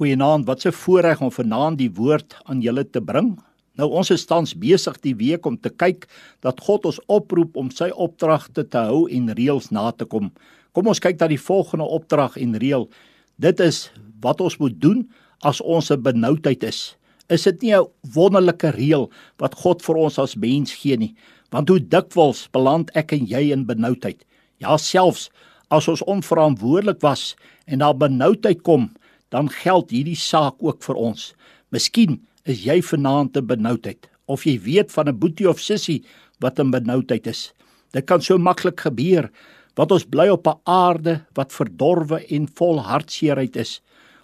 Goeienaand, wat 'n voorreg om vanaand die woord aan julle te bring. Nou ons is tans besig die week om te kyk dat God ons oproep om sy opdragte te hou en reëls na te kom. Kom ons kyk na die volgende opdrag en reël. Dit is wat ons moet doen as ons 'n benoudheid is. Is dit nie 'n wonderlike reël wat God vir ons as mens gee nie? Want hoe dikwels beland ek en jy in benoudheid? Ja, selfs as ons onverantwoordelik was en daar benoudheid kom, dan geld hierdie saak ook vir ons. Miskien is jy vanaand te benoudheid of jy weet van 'n boetie of sussie wat in benoudheid is. Dit kan so maklik gebeur want ons bly op 'n aarde wat verdorwe en vol hartseerheid is.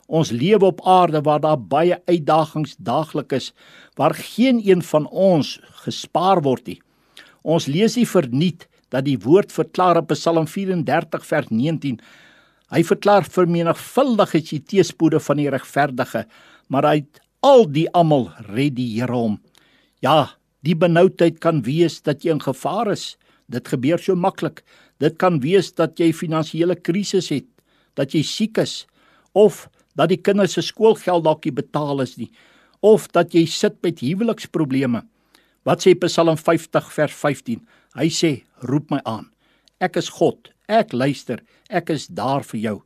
Ons lewe op aarde waar daar baie uitdagings daagliks is waar geen een van ons gespaar word nie. Ons lees nie verniet dat die woord verklaar op Psalm 34 vers 19 Hy verklaar vermenigvuldig is die teëspoede van die regverdige, maar uit al die almal red die Here hom. Ja, die benoudheid kan wees dat jy in gevaar is. Dit gebeur so maklik. Dit kan wees dat jy finansiële krisis het, dat jy siek is of dat die kinders se skoolgeld dalk nie betaal is nie of dat jy sit met huweliksprobleme. Wat sê Psalm 50 vers 15? Hy sê: "Roep my aan. Ek is God, Ek luister, ek is daar vir jou.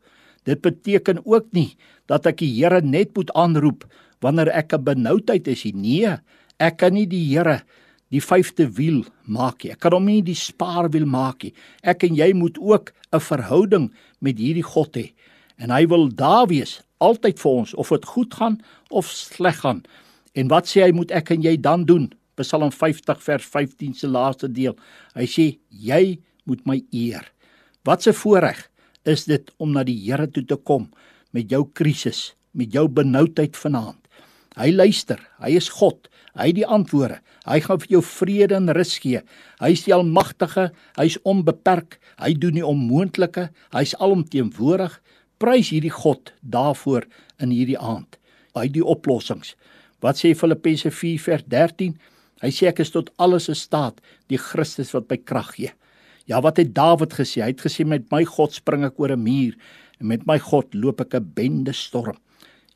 Dit beteken ook nie dat ek die Here net moet aanroep wanneer ek 'n benoudheid is nie. Nee, ek kan nie die Here die vyfde wiel maak nie. Ek kan hom nie die spaarwiel maak nie. Ek en jy moet ook 'n verhouding met hierdie God hê. En hy wil daar wees altyd vir ons of dit goed gaan of sleg gaan. En wat sê hy moet ek en jy dan doen? Psalm 50 vers 15 se laaste deel. Hy sê jy moet my eer. Wat 'n voorreg is dit om na die Here toe te kom met jou krisis, met jou benoudheid vanaand. Hy luister, hy is God, hy het die antwoorde. Hy gaan vir jou vrede en rus gee. Hy is die almagtige, hy is onbeperk, hy doen die onmoontlike, hy is alomteenwoordig. Prys hierdie God daarvoor in hierdie aand. Hy het die oplossings. Wat sê Filippense 4:13? Hy sê ek is tot alles in staat, die Christus wat my krag gee. Ja, wat het Dawid gesê? Hy het gesê met my God spring ek oor 'n muur en met my God loop ek 'n bende storm.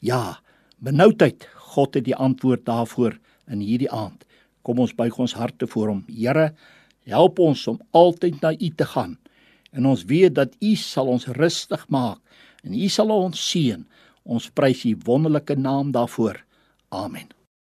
Ja, benoudheid. God het die antwoord daarvoor in hierdie aand. Kom ons buig ons harte voor hom. Here, help ons om altyd na U te gaan. En ons weet dat U sal ons rustig maak en U sal ons seën. Ons prys U wonderlike naam daarvoor. Amen.